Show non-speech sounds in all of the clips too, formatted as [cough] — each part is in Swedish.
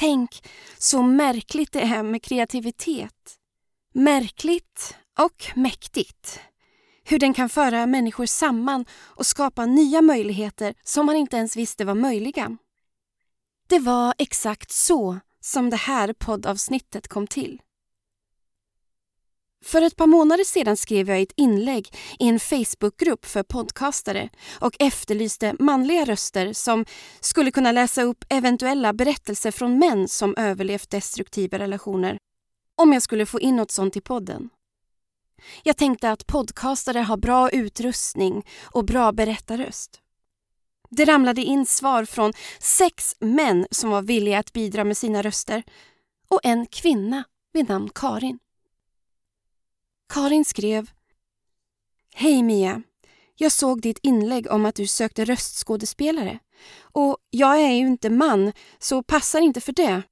Tänk så märkligt det är med kreativitet. Märkligt och mäktigt. Hur den kan föra människor samman och skapa nya möjligheter som man inte ens visste var möjliga. Det var exakt så som det här poddavsnittet kom till. För ett par månader sedan skrev jag ett inlägg i en Facebookgrupp för podcastare och efterlyste manliga röster som skulle kunna läsa upp eventuella berättelser från män som överlevt destruktiva relationer om jag skulle få in något sånt i podden. Jag tänkte att podcastare har bra utrustning och bra berättarröst. Det ramlade in svar från sex män som var villiga att bidra med sina röster och en kvinna vid namn Karin. Karin skrev Hej Mia! Jag såg ditt inlägg om att du sökte röstskådespelare. Och jag är ju inte man, så passar inte för det.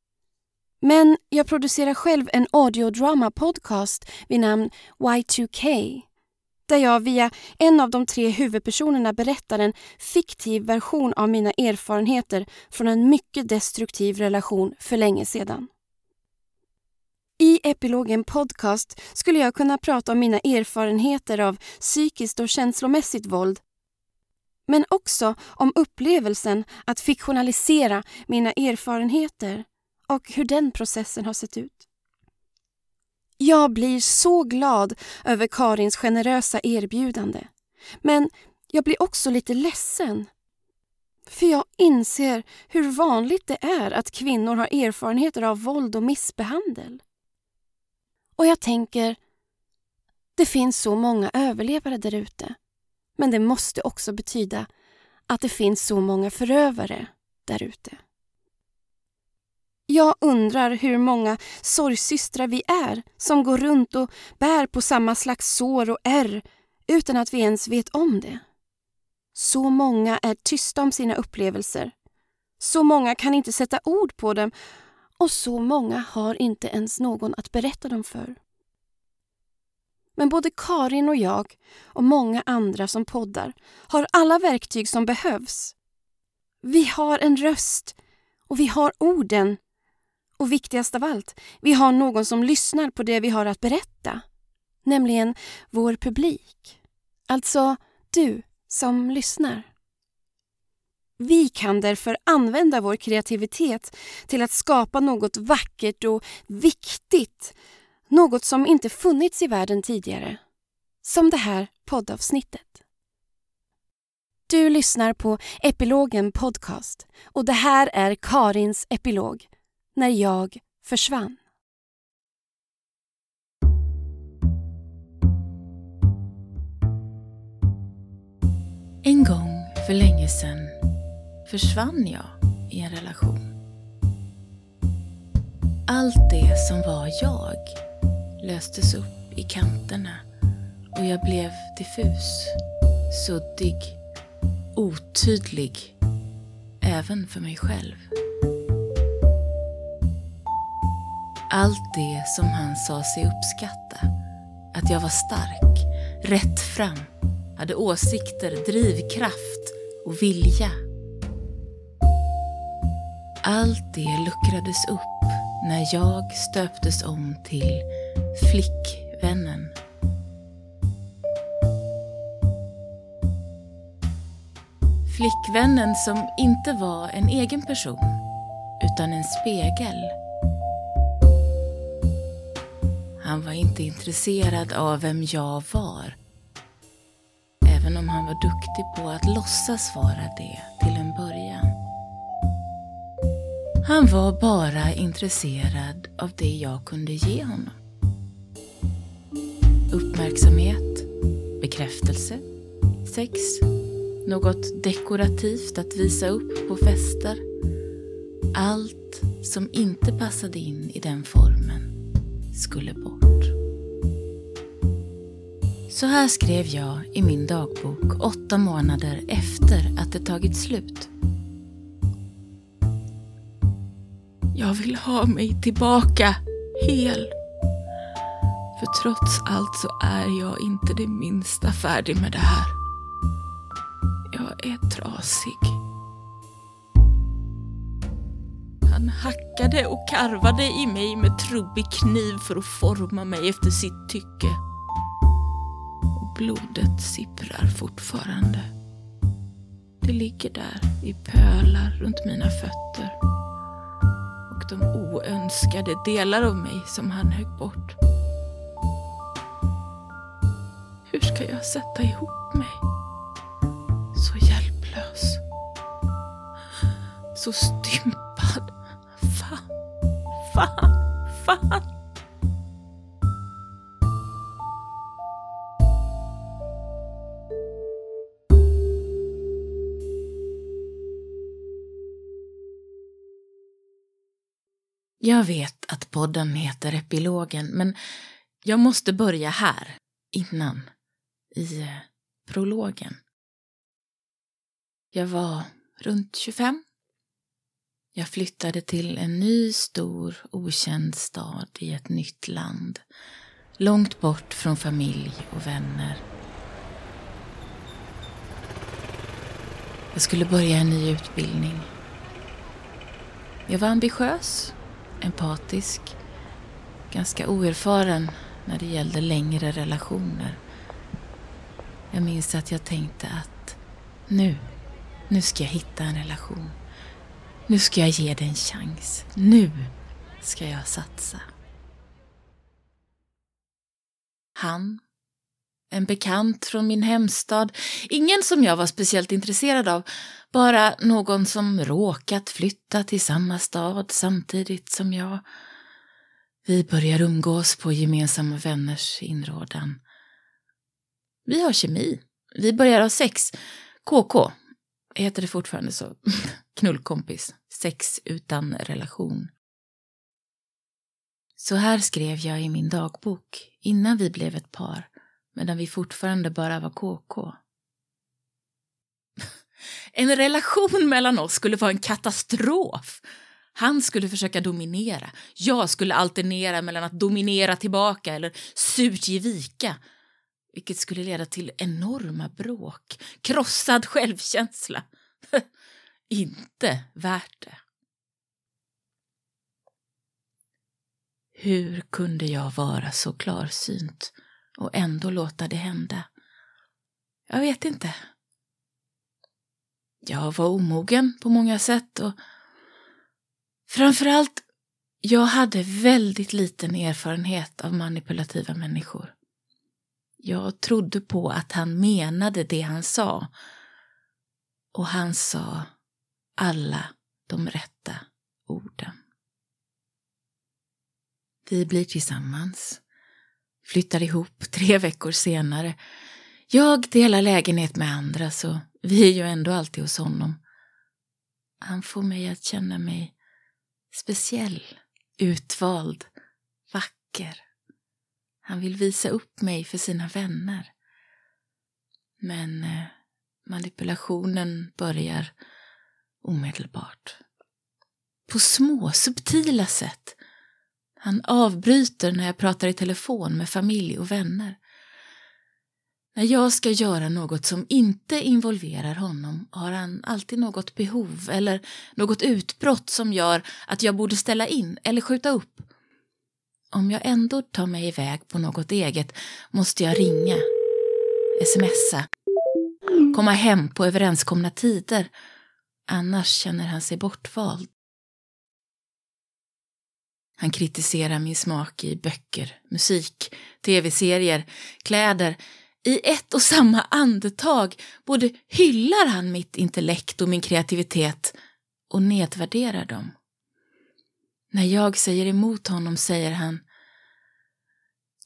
Men jag producerar själv en audiodrama podcast vid namn Y2K där jag via en av de tre huvudpersonerna berättar en fiktiv version av mina erfarenheter från en mycket destruktiv relation för länge sedan. I epilogen podcast skulle jag kunna prata om mina erfarenheter av psykiskt och känslomässigt våld men också om upplevelsen att fiktionalisera mina erfarenheter och hur den processen har sett ut. Jag blir så glad över Karins generösa erbjudande. Men jag blir också lite ledsen. För jag inser hur vanligt det är att kvinnor har erfarenheter av våld och missbehandel. Och jag tänker, det finns så många överlevare där ute. Men det måste också betyda att det finns så många förövare där ute. Jag undrar hur många sorgsystrar vi är som går runt och bär på samma slags sår och ärr utan att vi ens vet om det. Så många är tysta om sina upplevelser. Så många kan inte sätta ord på dem och så många har inte ens någon att berätta dem för. Men både Karin och jag och många andra som poddar har alla verktyg som behövs. Vi har en röst och vi har orden och viktigast av allt, vi har någon som lyssnar på det vi har att berätta. Nämligen vår publik. Alltså du som lyssnar. Vi kan därför använda vår kreativitet till att skapa något vackert och viktigt. Något som inte funnits i världen tidigare. Som det här poddavsnittet. Du lyssnar på Epilogen Podcast och det här är Karins epilog när jag försvann. En gång för länge sedan försvann jag i en relation. Allt det som var jag löstes upp i kanterna och jag blev diffus, suddig, otydlig även för mig själv. Allt det som han sa sig uppskatta. Att jag var stark, rätt fram, hade åsikter, drivkraft och vilja. Allt det luckrades upp när jag stöptes om till flickvännen. Flickvännen som inte var en egen person, utan en spegel Han var inte intresserad av vem jag var. Även om han var duktig på att låtsas vara det till en början. Han var bara intresserad av det jag kunde ge honom. Uppmärksamhet, bekräftelse, sex, något dekorativt att visa upp på fester. Allt som inte passade in i den formen skulle bort. Så här skrev jag i min dagbok åtta månader efter att det tagit slut. Jag vill ha mig tillbaka hel. För trots allt så är jag inte det minsta färdig med det här. Jag är trasig. Han hackade och karvade i mig med trubbig kniv för att forma mig efter sitt tycke. Och blodet sipprar fortfarande. Det ligger där i pölar runt mina fötter. Och de oönskade delar av mig som han högg bort. Hur ska jag sätta ihop mig? Så hjälplös. Så stympad. Fan, fan, fan. Jag vet att podden heter Epilogen, men jag måste börja här, innan, i eh, prologen. Jag var runt 25. Jag flyttade till en ny, stor, okänd stad i ett nytt land. Långt bort från familj och vänner. Jag skulle börja en ny utbildning. Jag var ambitiös, empatisk, ganska oerfaren när det gällde längre relationer. Jag minns att jag tänkte att nu, nu ska jag hitta en relation. Nu ska jag ge det en chans. Nu ska jag satsa. Han, en bekant från min hemstad, ingen som jag var speciellt intresserad av, bara någon som råkat flytta till samma stad samtidigt som jag. Vi börjar umgås på gemensamma vänners inrådan. Vi har kemi. Vi börjar ha sex. KK. Heter det fortfarande så? [laughs] Knullkompis. Sex utan relation. Så här skrev jag i min dagbok innan vi blev ett par, medan vi fortfarande bara var KK. [laughs] En relation mellan oss skulle vara en katastrof. Han skulle försöka dominera. Jag skulle alternera mellan att dominera tillbaka eller surt ge vika. Vilket skulle leda till enorma bråk, krossad självkänsla. [laughs] Inte värt det. Hur kunde jag vara så klarsynt och ändå låta det hända? Jag vet inte. Jag var omogen på många sätt och framförallt, jag hade väldigt liten erfarenhet av manipulativa människor. Jag trodde på att han menade det han sa. Och han sa alla de rätta orden. Vi blir tillsammans, flyttar ihop tre veckor senare. Jag delar lägenhet med andra, så vi är ju ändå alltid hos honom. Han får mig att känna mig speciell, utvald, vacker. Han vill visa upp mig för sina vänner. Men eh, manipulationen börjar omedelbart. På små, subtila sätt. Han avbryter när jag pratar i telefon med familj och vänner. När jag ska göra något som inte involverar honom har han alltid något behov eller något utbrott som gör att jag borde ställa in eller skjuta upp. Om jag ändå tar mig iväg på något eget måste jag ringa, smsa, komma hem på överenskomna tider. Annars känner han sig bortvald. Han kritiserar min smak i böcker, musik, tv-serier, kläder. I ett och samma andetag både hyllar han mitt intellekt och min kreativitet och nedvärderar dem. När jag säger emot honom säger han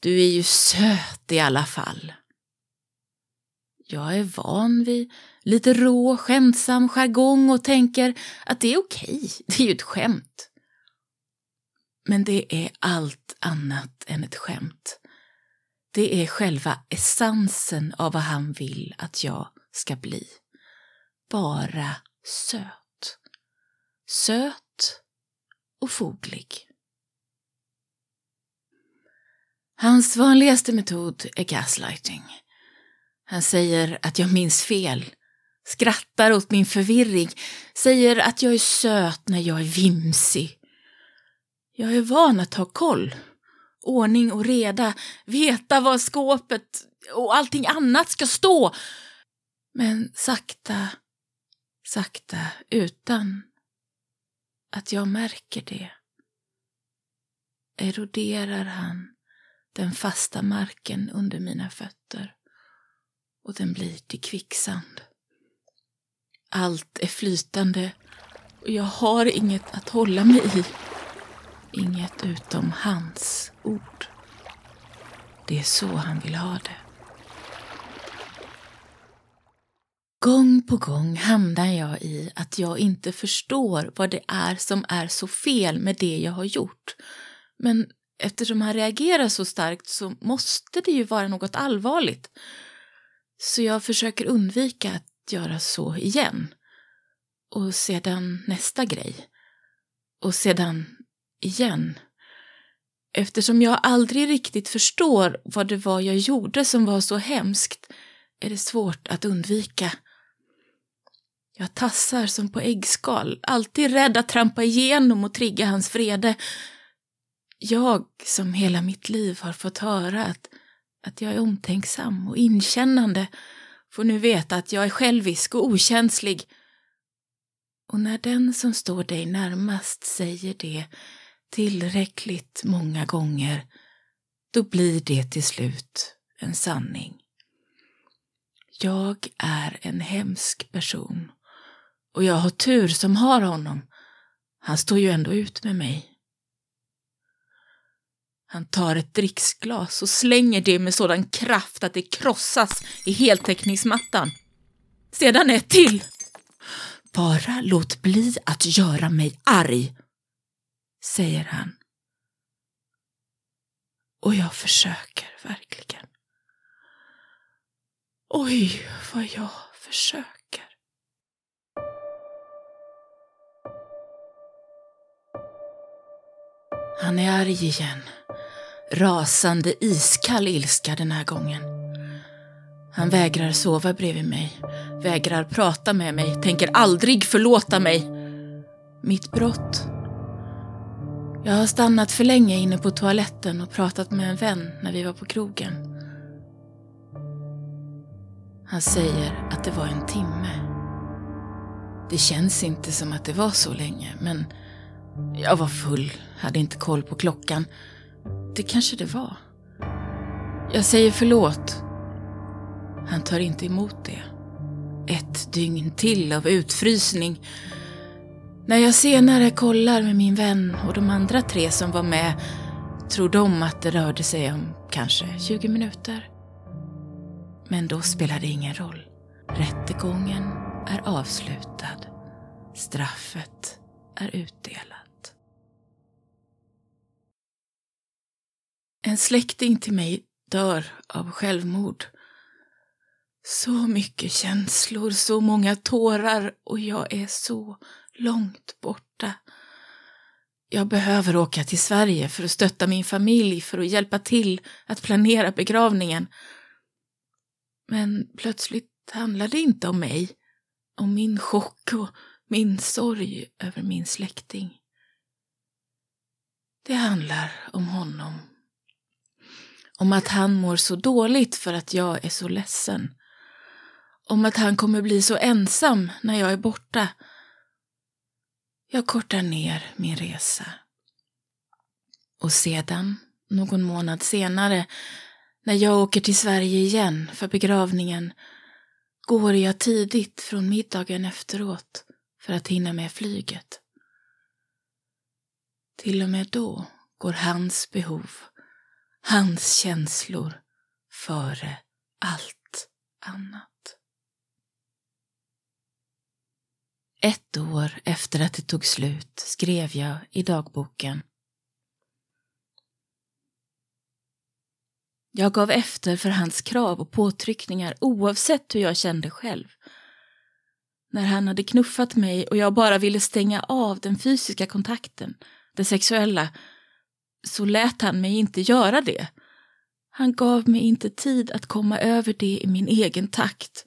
Du är ju söt i alla fall. Jag är van vid lite rå, skämtsam jargong och tänker att det är okej, det är ju ett skämt. Men det är allt annat än ett skämt. Det är själva essensen av vad han vill att jag ska bli. Bara söt. Söt och foglig. Hans vanligaste metod är gaslighting. Han säger att jag minns fel, skrattar åt min förvirring, säger att jag är söt när jag är vimsig. Jag är van att ha koll, ordning och reda, veta var skåpet och allting annat ska stå. Men sakta, sakta, utan att jag märker det, eroderar han den fasta marken under mina fötter och den blir till kvicksand. Allt är flytande och jag har inget att hålla mig i. Inget utom hans ord. Det är så han vill ha det. Gång på gång hamnar jag i att jag inte förstår vad det är som är så fel med det jag har gjort. Men eftersom han reagerar så starkt så måste det ju vara något allvarligt. Så jag försöker undvika att göra så igen. Och sedan nästa grej. Och sedan igen. Eftersom jag aldrig riktigt förstår vad det var jag gjorde som var så hemskt är det svårt att undvika. Jag tassar som på äggskal, alltid rädd att trampa igenom och trigga hans vrede. Jag som hela mitt liv har fått höra att, att jag är omtänksam och inkännande får nu veta att jag är självisk och okänslig. Och när den som står dig närmast säger det tillräckligt många gånger, då blir det till slut en sanning. Jag är en hemsk person och jag har tur som har honom. Han står ju ändå ut med mig. Han tar ett dricksglas och slänger det med sådan kraft att det krossas i heltäckningsmattan. Sedan ett till. Bara låt bli att göra mig arg, säger han. Och jag försöker verkligen. Oj, vad jag försöker. Han är arg igen. Rasande iskall ilska den här gången. Han vägrar sova bredvid mig, vägrar prata med mig, tänker aldrig förlåta mig. Mitt brott. Jag har stannat för länge inne på toaletten och pratat med en vän när vi var på krogen. Han säger att det var en timme. Det känns inte som att det var så länge, men jag var full, hade inte koll på klockan. Det kanske det var. Jag säger förlåt. Han tar inte emot det. Ett dygn till av utfrysning. När jag senare kollar med min vän och de andra tre som var med tror de att det rörde sig om kanske 20 minuter. Men då spelar det ingen roll. Rättegången är avslutad. Straffet är utdelat. En släkting till mig dör av självmord. Så mycket känslor, så många tårar och jag är så långt borta. Jag behöver åka till Sverige för att stötta min familj, för att hjälpa till att planera begravningen. Men plötsligt handlar det inte om mig, om min chock och min sorg över min släkting. Det handlar om honom om att han mår så dåligt för att jag är så ledsen. Om att han kommer bli så ensam när jag är borta. Jag kortar ner min resa. Och sedan, någon månad senare, när jag åker till Sverige igen för begravningen, går jag tidigt från middagen efteråt för att hinna med flyget. Till och med då går hans behov hans känslor före allt annat. Ett år efter att det tog slut skrev jag i dagboken. Jag gav efter för hans krav och påtryckningar oavsett hur jag kände själv. När han hade knuffat mig och jag bara ville stänga av den fysiska kontakten, det sexuella, så lät han mig inte göra det. Han gav mig inte tid att komma över det i min egen takt.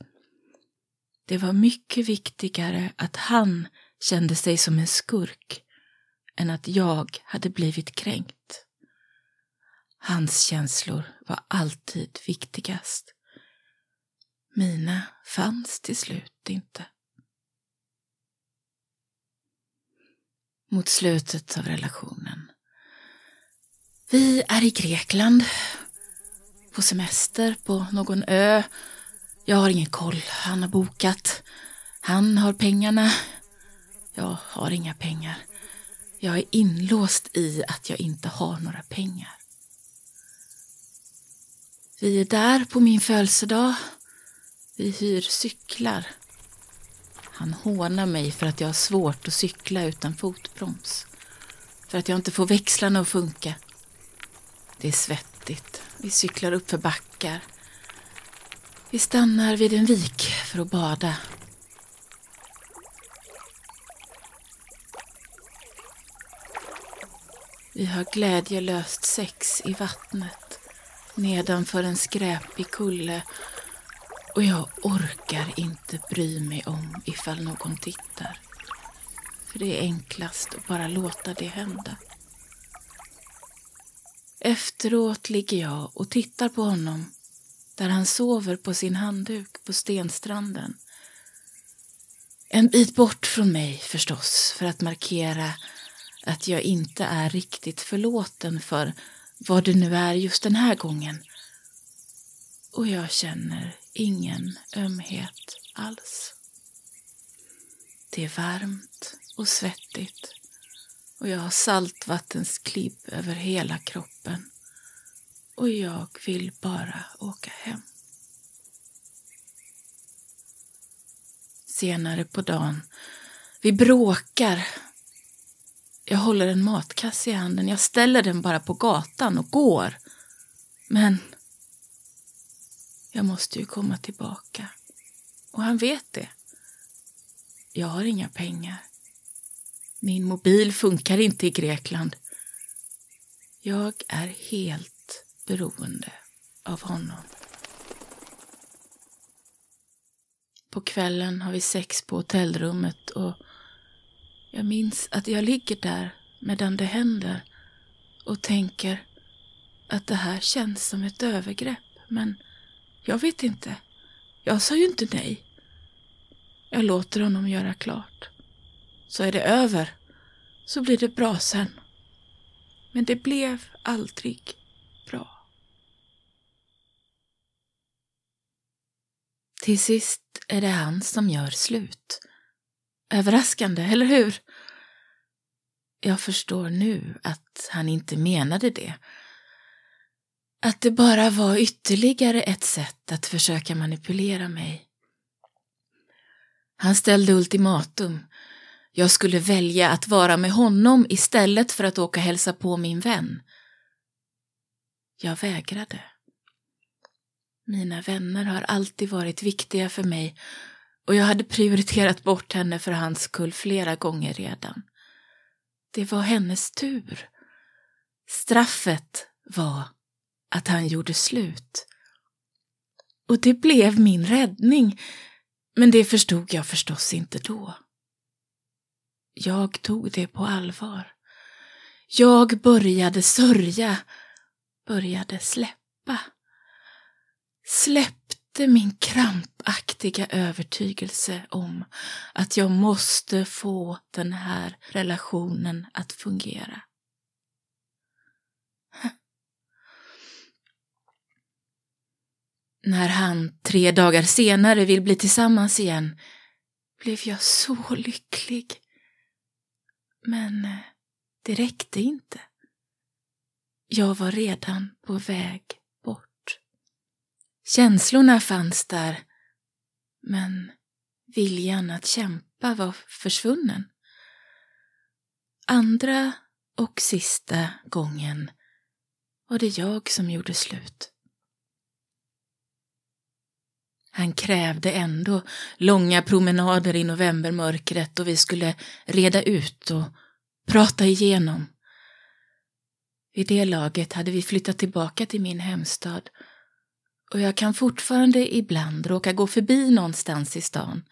Det var mycket viktigare att han kände sig som en skurk än att jag hade blivit kränkt. Hans känslor var alltid viktigast. Mina fanns till slut inte. Mot slutet av relationen. Vi är i Grekland, på semester på någon ö. Jag har ingen koll, han har bokat. Han har pengarna. Jag har inga pengar. Jag är inlåst i att jag inte har några pengar. Vi är där på min födelsedag. Vi hyr cyklar. Han hånar mig för att jag har svårt att cykla utan fotbroms. För att jag inte får växlarna att funka. Det är svettigt. Vi cyklar upp för backar. Vi stannar vid en vik för att bada. Vi har glädjelöst sex i vattnet nedanför en skräpig kulle och jag orkar inte bry mig om ifall någon tittar. För det är enklast att bara låta det hända. Efteråt ligger jag och tittar på honom där han sover på sin handduk på stenstranden. En bit bort från mig förstås för att markera att jag inte är riktigt förlåten för vad det nu är just den här gången. Och jag känner ingen ömhet alls. Det är varmt och svettigt och jag har saltvattensklibb över hela kroppen och jag vill bara åka hem. Senare på dagen, vi bråkar jag håller en matkasse i handen. Jag ställer den bara på gatan och går. Men jag måste ju komma tillbaka. Och han vet det. Jag har inga pengar. Min mobil funkar inte i Grekland. Jag är helt beroende av honom. På kvällen har vi sex på hotellrummet och jag minns att jag ligger där medan det händer och tänker att det här känns som ett övergrepp, men jag vet inte. Jag sa ju inte nej. Jag låter honom göra klart. Så är det över, så blir det bra sen. Men det blev aldrig bra. Till sist är det han som gör slut. Överraskande, eller hur? Jag förstår nu att han inte menade det. Att det bara var ytterligare ett sätt att försöka manipulera mig. Han ställde ultimatum. Jag skulle välja att vara med honom istället för att åka hälsa på min vän. Jag vägrade. Mina vänner har alltid varit viktiga för mig och jag hade prioriterat bort henne för hans skull flera gånger redan. Det var hennes tur. Straffet var att han gjorde slut. Och det blev min räddning, men det förstod jag förstås inte då. Jag tog det på allvar. Jag började sörja, började släppa släppte min krampaktiga övertygelse om att jag måste få den här relationen att fungera. När han tre dagar senare vill bli tillsammans igen blev jag så lycklig. Men eh, det räckte inte. Jag var redan på väg Känslorna fanns där, men viljan att kämpa var försvunnen. Andra och sista gången var det jag som gjorde slut. Han krävde ändå långa promenader i novembermörkret och vi skulle reda ut och prata igenom. Vid det laget hade vi flyttat tillbaka till min hemstad och jag kan fortfarande ibland råka gå förbi någonstans i stan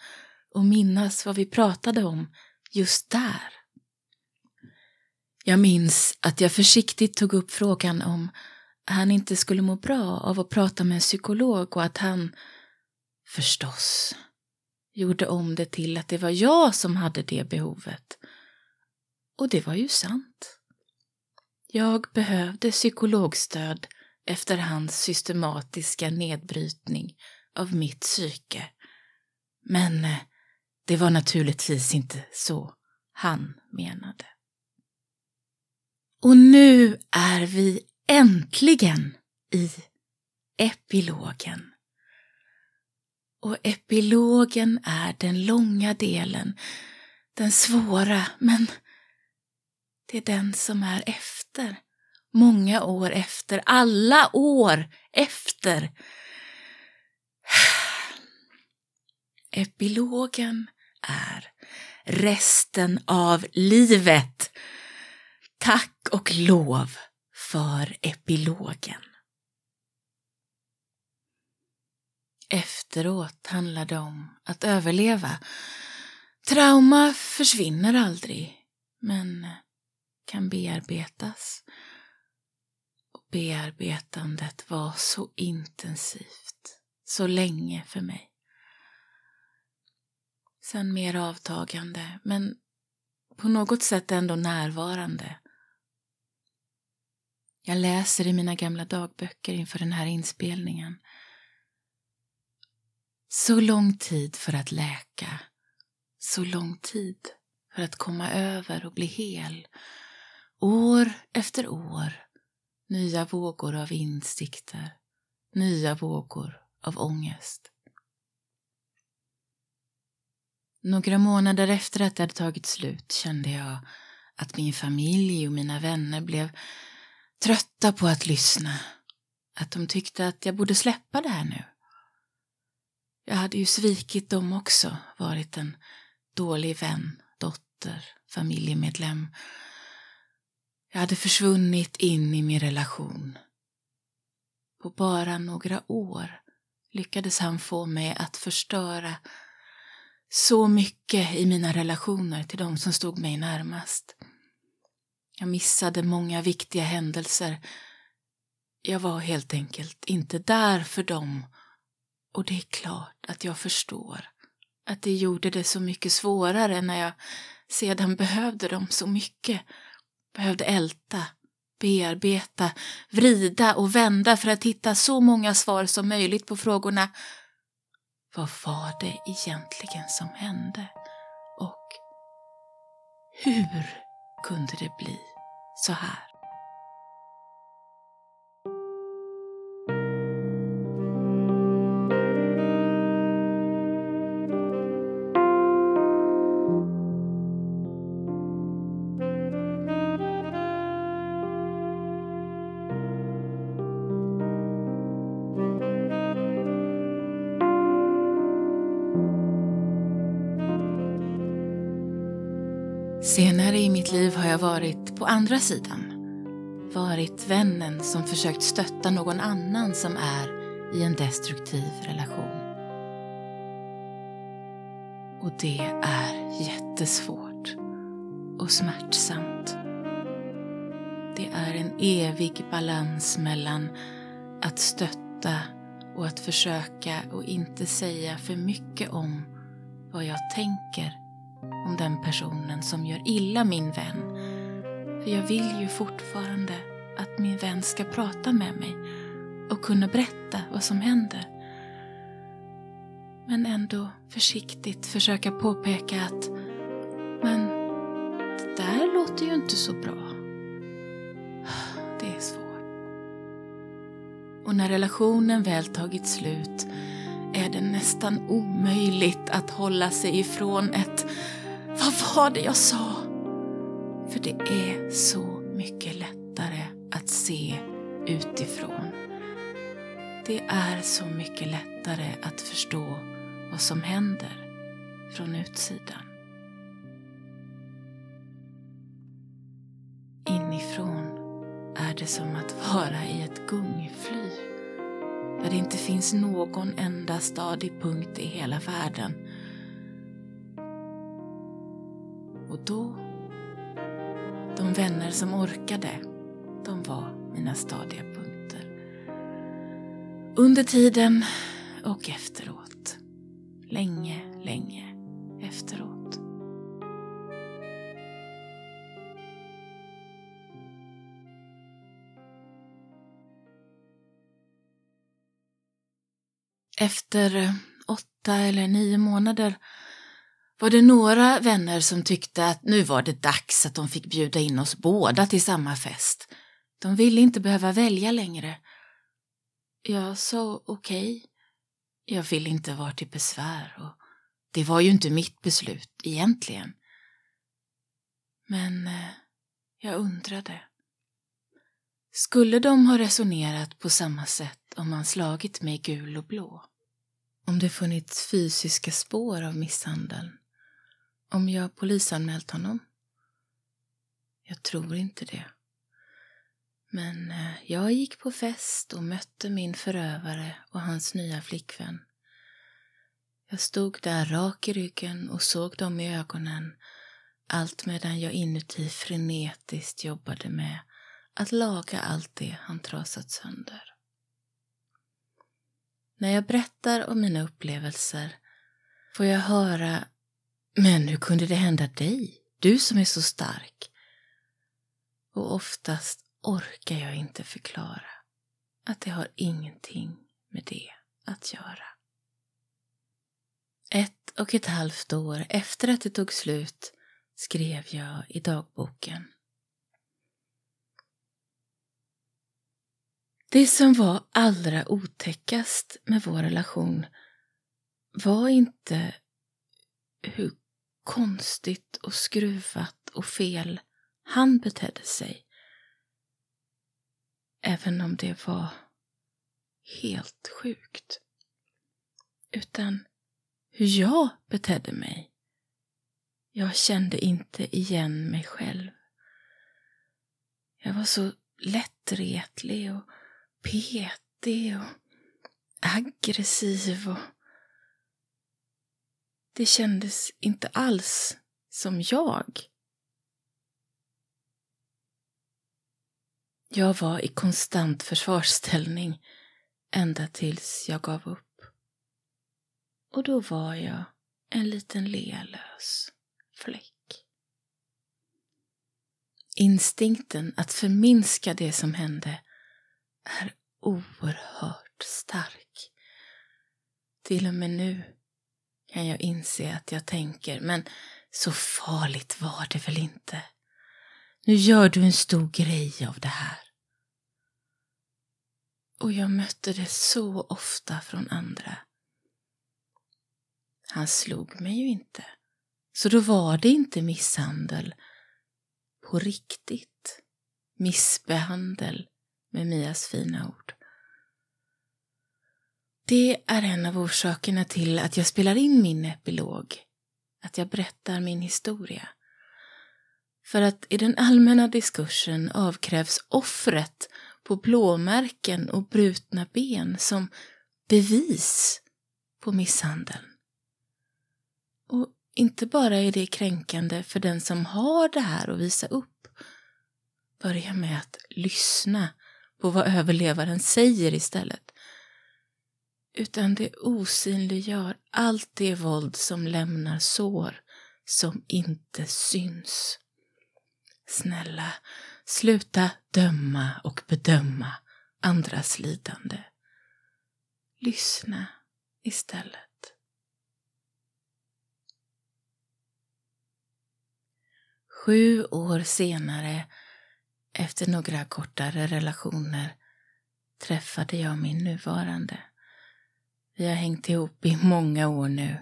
och minnas vad vi pratade om just där. Jag minns att jag försiktigt tog upp frågan om han inte skulle må bra av att prata med en psykolog och att han, förstås, gjorde om det till att det var jag som hade det behovet. Och det var ju sant. Jag behövde psykologstöd efter hans systematiska nedbrytning av mitt psyke. Men eh, det var naturligtvis inte så han menade. Och nu är vi äntligen i epilogen. Och epilogen är den långa delen, den svåra, men det är den som är efter. Många år efter, alla år efter. [sighs] Epilogen är resten av livet. Tack och lov för epilogen. Efteråt handlar det om att överleva. Trauma försvinner aldrig, men kan bearbetas. Bearbetandet var så intensivt, så länge för mig. Sen mer avtagande, men på något sätt ändå närvarande. Jag läser i mina gamla dagböcker inför den här inspelningen. Så lång tid för att läka, så lång tid för att komma över och bli hel. År efter år, nya vågor av insikter, nya vågor av ångest. Några månader efter att det hade tagit slut kände jag att min familj och mina vänner blev trötta på att lyssna. Att de tyckte att jag borde släppa det här nu. Jag hade ju svikit dem också, varit en dålig vän, dotter, familjemedlem. Jag hade försvunnit in i min relation. På bara några år lyckades han få mig att förstöra så mycket i mina relationer till de som stod mig närmast. Jag missade många viktiga händelser. Jag var helt enkelt inte där för dem. Och det är klart att jag förstår att det gjorde det så mycket svårare när jag sedan behövde dem så mycket. Behövde älta, bearbeta, vrida och vända för att hitta så många svar som möjligt på frågorna vad var det egentligen som hände? Och hur kunde det bli så här? Jag varit på andra sidan. Varit vännen som försökt stötta någon annan som är i en destruktiv relation. Och det är jättesvårt och smärtsamt. Det är en evig balans mellan att stötta och att försöka och inte säga för mycket om vad jag tänker om den personen som gör illa min vän. För jag vill ju fortfarande att min vän ska prata med mig och kunna berätta vad som händer. Men ändå försiktigt försöka påpeka att men det där låter ju inte så bra. Det är svårt. Och när relationen väl tagit slut är det nästan omöjligt att hålla sig ifrån ett vad var det jag sa? För det är så mycket lättare att se utifrån. Det är så mycket lättare att förstå vad som händer från utsidan. Inifrån är det som att vara i ett gungfly. där det inte finns någon enda stadig punkt i hela världen. Och då, de vänner som orkade, de var mina stadiga punkter. Under tiden och efteråt. Länge, länge efteråt. Efter åtta eller nio månader var det några vänner som tyckte att nu var det dags att de fick bjuda in oss båda till samma fest. De ville inte behöva välja längre. Jag sa okej. Okay. Jag vill inte vara till besvär och det var ju inte mitt beslut egentligen. Men eh, jag undrade. Skulle de ha resonerat på samma sätt om man slagit mig gul och blå? Om det funnits fysiska spår av misshandeln? Om jag polisanmält honom? Jag tror inte det. Men eh, jag gick på fest och mötte min förövare och hans nya flickvän. Jag stod där rak i ryggen och såg dem i ögonen allt medan jag inuti frenetiskt jobbade med att laga allt det han trasat sönder. När jag berättar om mina upplevelser får jag höra men hur kunde det hända dig? Du som är så stark. Och oftast orkar jag inte förklara att det har ingenting med det att göra. Ett och ett halvt år efter att det tog slut skrev jag i dagboken. Det som var allra otäckast med vår relation var inte hur konstigt och skruvat och fel han betedde sig. Även om det var helt sjukt. Utan hur jag betedde mig. Jag kände inte igen mig själv. Jag var så lättretlig och petig och aggressiv och det kändes inte alls som jag. Jag var i konstant försvarsställning ända tills jag gav upp. Och då var jag en liten lealös fläck. Instinkten att förminska det som hände är oerhört stark. Till och med nu kan jag inse att jag tänker, men så farligt var det väl inte? Nu gör du en stor grej av det här. Och jag mötte det så ofta från andra. Han slog mig ju inte, så då var det inte misshandel på riktigt. Missbehandel med Mias fina ord. Det är en av orsakerna till att jag spelar in min epilog, att jag berättar min historia. För att i den allmänna diskursen avkrävs offret på blåmärken och brutna ben som bevis på misshandeln. Och inte bara är det kränkande för den som har det här att visa upp. Börja med att lyssna på vad överlevaren säger istället. Utan det osynliggör allt det våld som lämnar sår som inte syns. Snälla, sluta döma och bedöma andras lidande. Lyssna istället. Sju år senare efter några kortare relationer träffade jag min nuvarande. Vi har hängt ihop i många år nu.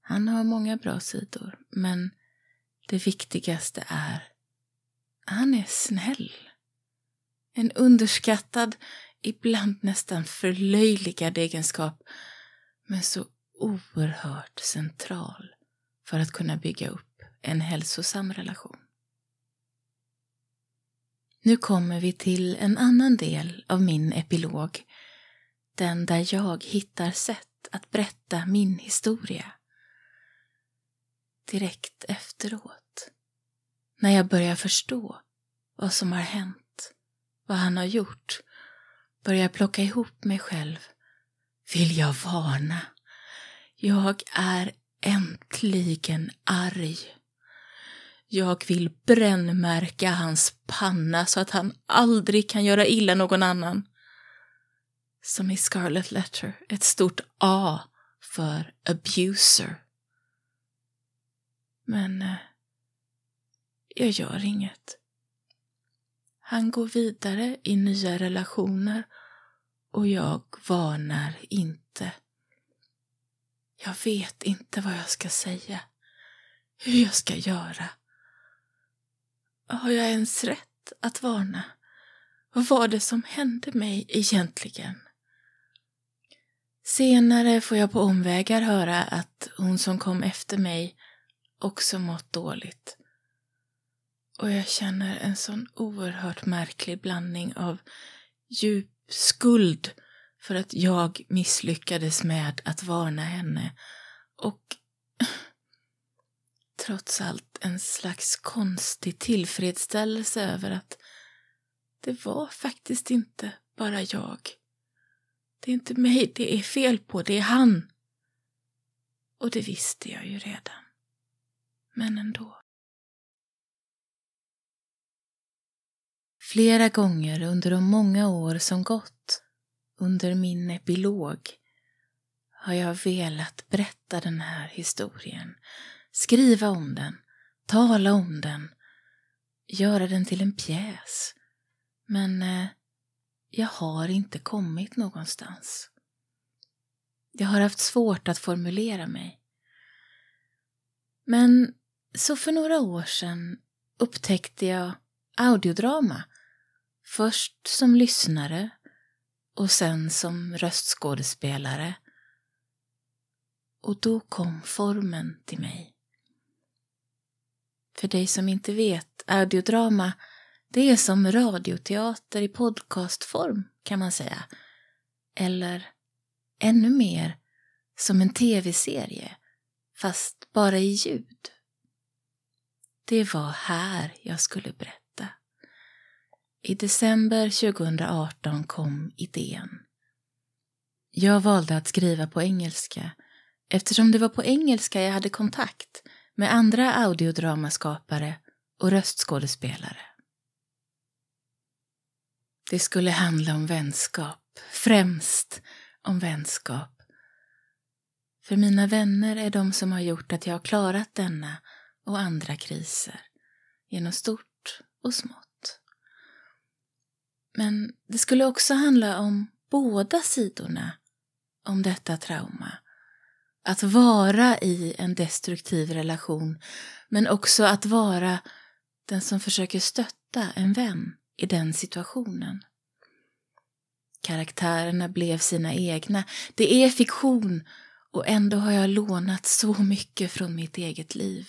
Han har många bra sidor, men det viktigaste är han är snäll. En underskattad, ibland nästan förlöjligad egenskap, men så oerhört central för att kunna bygga upp en hälsosam relation. Nu kommer vi till en annan del av min epilog den där jag hittar sätt att berätta min historia. Direkt efteråt, när jag börjar förstå vad som har hänt, vad han har gjort, börjar plocka ihop mig själv, vill jag varna. Jag är äntligen arg. Jag vill brännmärka hans panna så att han aldrig kan göra illa någon annan. Som i Scarlet Letter, ett stort A för abuser. Men eh, jag gör inget. Han går vidare i nya relationer och jag varnar inte. Jag vet inte vad jag ska säga, hur jag ska göra. Har jag ens rätt att varna? Vad var det som hände mig egentligen? Senare får jag på omvägar höra att hon som kom efter mig också mått dåligt. Och jag känner en sån oerhört märklig blandning av djup skuld för att jag misslyckades med att varna henne och [laughs] trots allt en slags konstig tillfredsställelse över att det var faktiskt inte bara jag. Det är inte mig det är fel på, det är han. Och det visste jag ju redan. Men ändå. Flera gånger under de många år som gått, under min epilog, har jag velat berätta den här historien, skriva om den, tala om den, göra den till en pjäs. Men eh, jag har inte kommit någonstans. Jag har haft svårt att formulera mig. Men så för några år sedan upptäckte jag audiodrama Först som lyssnare och sen som röstskådespelare. Och då kom formen till mig. För dig som inte vet, audiodrama, det är som radioteater i podcastform kan man säga. Eller ännu mer som en tv-serie, fast bara i ljud. Det var här jag skulle berätta. I december 2018 kom idén. Jag valde att skriva på engelska eftersom det var på engelska jag hade kontakt med andra audiodramaskapare och röstskådespelare. Det skulle handla om vänskap, främst om vänskap. För mina vänner är de som har gjort att jag har klarat denna och andra kriser, genom stort och smått. Men det skulle också handla om båda sidorna om detta trauma. Att vara i en destruktiv relation, men också att vara den som försöker stötta en vän i den situationen. Karaktärerna blev sina egna. Det är fiktion och ändå har jag lånat så mycket från mitt eget liv.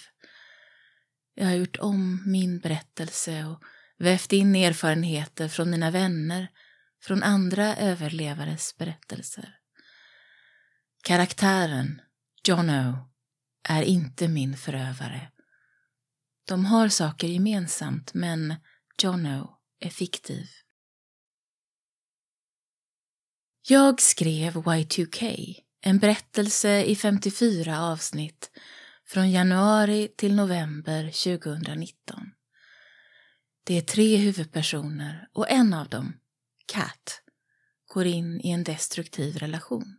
Jag har gjort om min berättelse och vävt in erfarenheter från mina vänner, från andra överlevares berättelser. Karaktären, Jono, är inte min förövare. De har saker gemensamt, men Jono är fiktiv. Jag skrev Y2K, en berättelse i 54 avsnitt från januari till november 2019. Det är tre huvudpersoner och en av dem, Kat, går in i en destruktiv relation.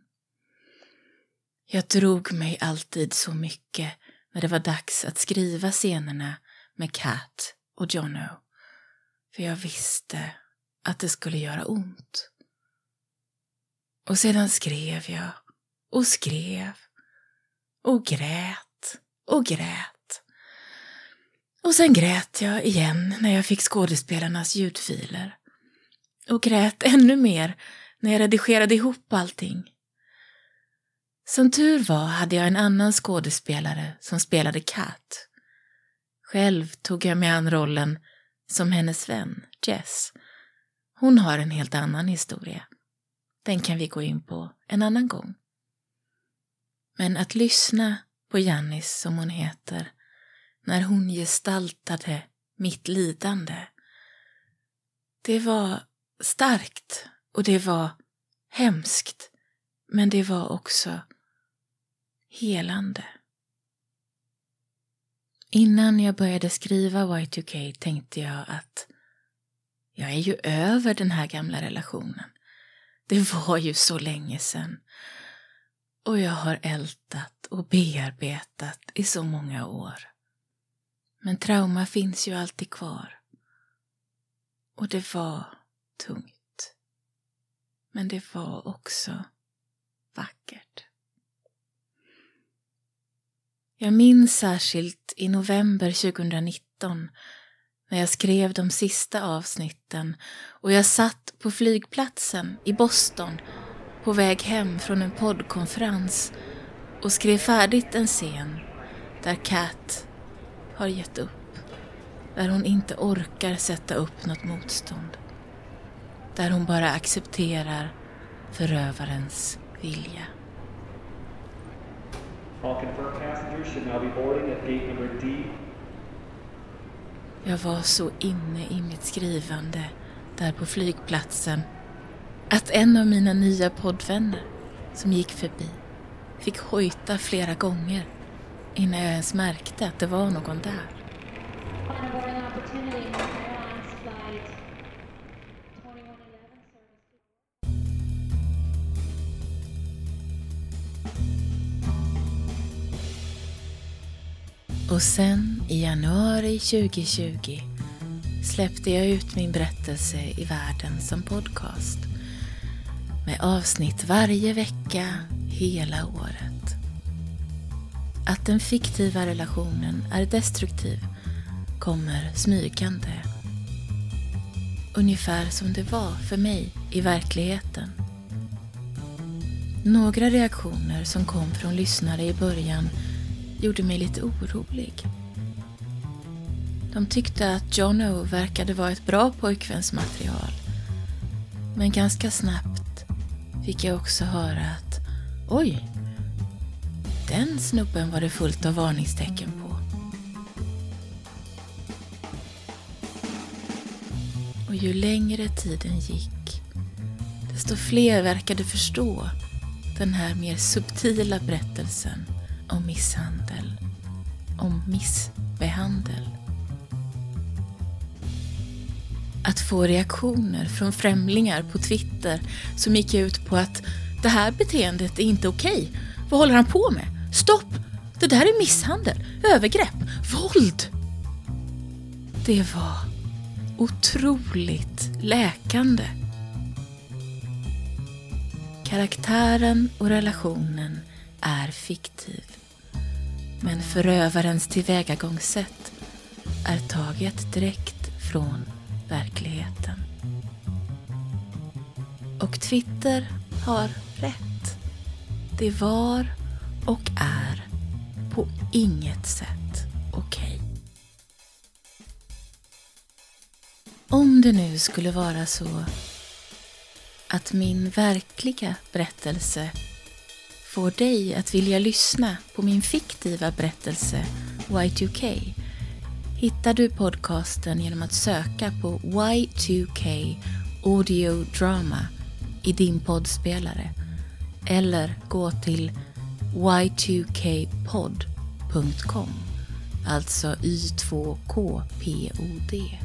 Jag drog mig alltid så mycket när det var dags att skriva scenerna med Kat och Jono. För jag visste att det skulle göra ont. Och sedan skrev jag och skrev och grät och grät. Och sen grät jag igen när jag fick skådespelarnas ljudfiler. Och grät ännu mer när jag redigerade ihop allting. Som tur var hade jag en annan skådespelare som spelade Kat. Själv tog jag mig an rollen som hennes vän, Jess. Hon har en helt annan historia. den kan vi gå in på en annan gång. Men att lyssna på Jannis, som hon heter, när hon gestaltade mitt lidande, det var starkt och det var hemskt, men det var också helande. Innan jag började skriva Y2K tänkte jag att jag är ju över den här gamla relationen. Det var ju så länge sedan. Och jag har ältat och bearbetat i så många år. Men trauma finns ju alltid kvar. Och det var tungt. Men det var också vackert. Jag minns särskilt i november 2019 när jag skrev de sista avsnitten och jag satt på flygplatsen i Boston på väg hem från en poddkonferens och skrev färdigt en scen där Kat har gett upp. Där hon inte orkar sätta upp något motstånd. Där hon bara accepterar förövarens vilja. All confirmed passengers should now be boarding at gate number D. Jag var så inne i mitt skrivande där på flygplatsen att en av mina nya poddvänner som gick förbi fick hojta flera gånger innan jag ens märkte att det var någon där. Och sen i januari 2020 släppte jag ut min berättelse i världen som podcast. Med avsnitt varje vecka hela året. Att den fiktiva relationen är destruktiv kommer smygande. Ungefär som det var för mig i verkligheten. Några reaktioner som kom från lyssnare i början gjorde mig lite orolig. De tyckte att Jono verkade vara ett bra pojkvänsmaterial. Men ganska snabbt fick jag också höra att oj, den snubben var det fullt av varningstecken på. Och ju längre tiden gick, desto fler verkade förstå den här mer subtila berättelsen om misshandel, om missbehandel. Att få reaktioner från främlingar på Twitter som gick ut på att det här beteendet är inte okej. Vad håller han på med? Stopp! Det där är misshandel, övergrepp, våld. Det var otroligt läkande. Karaktären och relationen är fiktiv. Men förövarens tillvägagångssätt är taget direkt från verkligheten. Och Twitter har rätt. Det var och är på inget sätt okej. Okay. Om det nu skulle vara så att min verkliga berättelse får dig att vilja lyssna på min fiktiva berättelse Y2K hittar du podcasten genom att söka på Y2K Audio Drama i din poddspelare eller gå till y2kpod.com alltså y2kpod.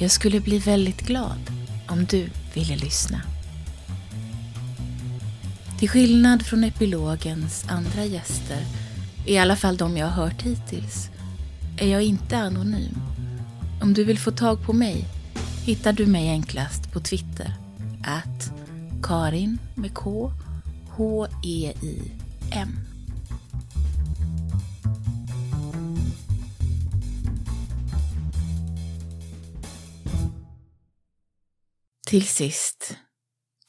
Jag skulle bli väldigt glad om du ville lyssna. Till skillnad från epilogens andra gäster, i alla fall de jag har hört hittills, är jag inte anonym. Om du vill få tag på mig hittar du mig enklast på Twitter. at Karin med K H-E-I-M. Till sist,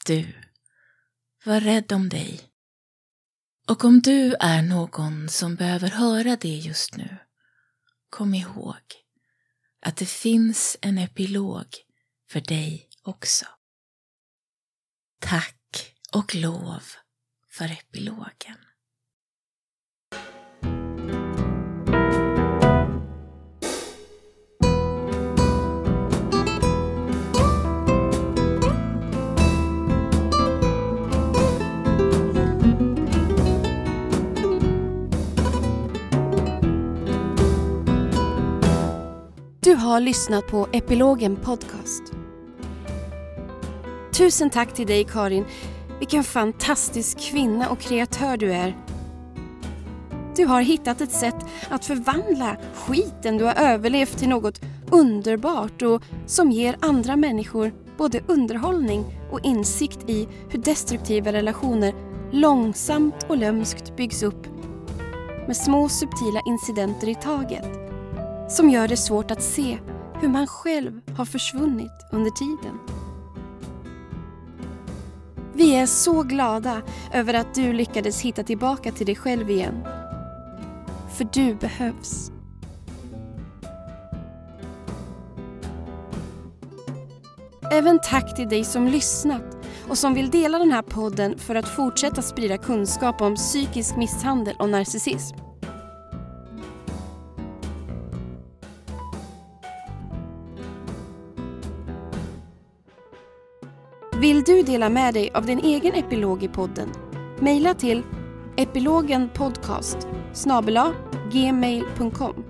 du. Var rädd om dig. Och om du är någon som behöver höra det just nu, kom ihåg att det finns en epilog för dig också. Tack och lov för epilogen. Du har lyssnat på Epilogen Podcast. Tusen tack till dig Karin. Vilken fantastisk kvinna och kreatör du är. Du har hittat ett sätt att förvandla skiten du har överlevt till något underbart och som ger andra människor både underhållning och insikt i hur destruktiva relationer långsamt och lömskt byggs upp med små subtila incidenter i taget som gör det svårt att se hur man själv har försvunnit under tiden. Vi är så glada över att du lyckades hitta tillbaka till dig själv igen. För du behövs. Även tack till dig som lyssnat och som vill dela den här podden för att fortsätta sprida kunskap om psykisk misshandel och narcissism. Vill du dela med dig av din egen epilog i podden? Mejla till epilogenpodcast gmail.com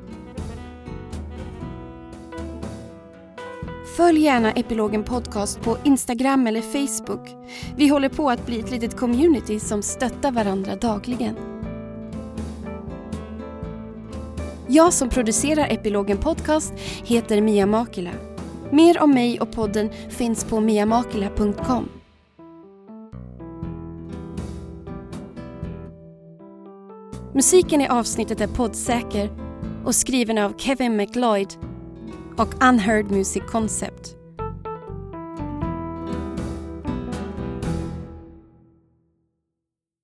Följ gärna Epilogen Podcast på Instagram eller Facebook. Vi håller på att bli ett litet community som stöttar varandra dagligen. Jag som producerar Epilogen Podcast heter Mia Makila. Mer om mig och podden finns på miamakila.com. Musiken i avsnittet är poddsäker och skriven av Kevin McLeod och Unheard Music Concept.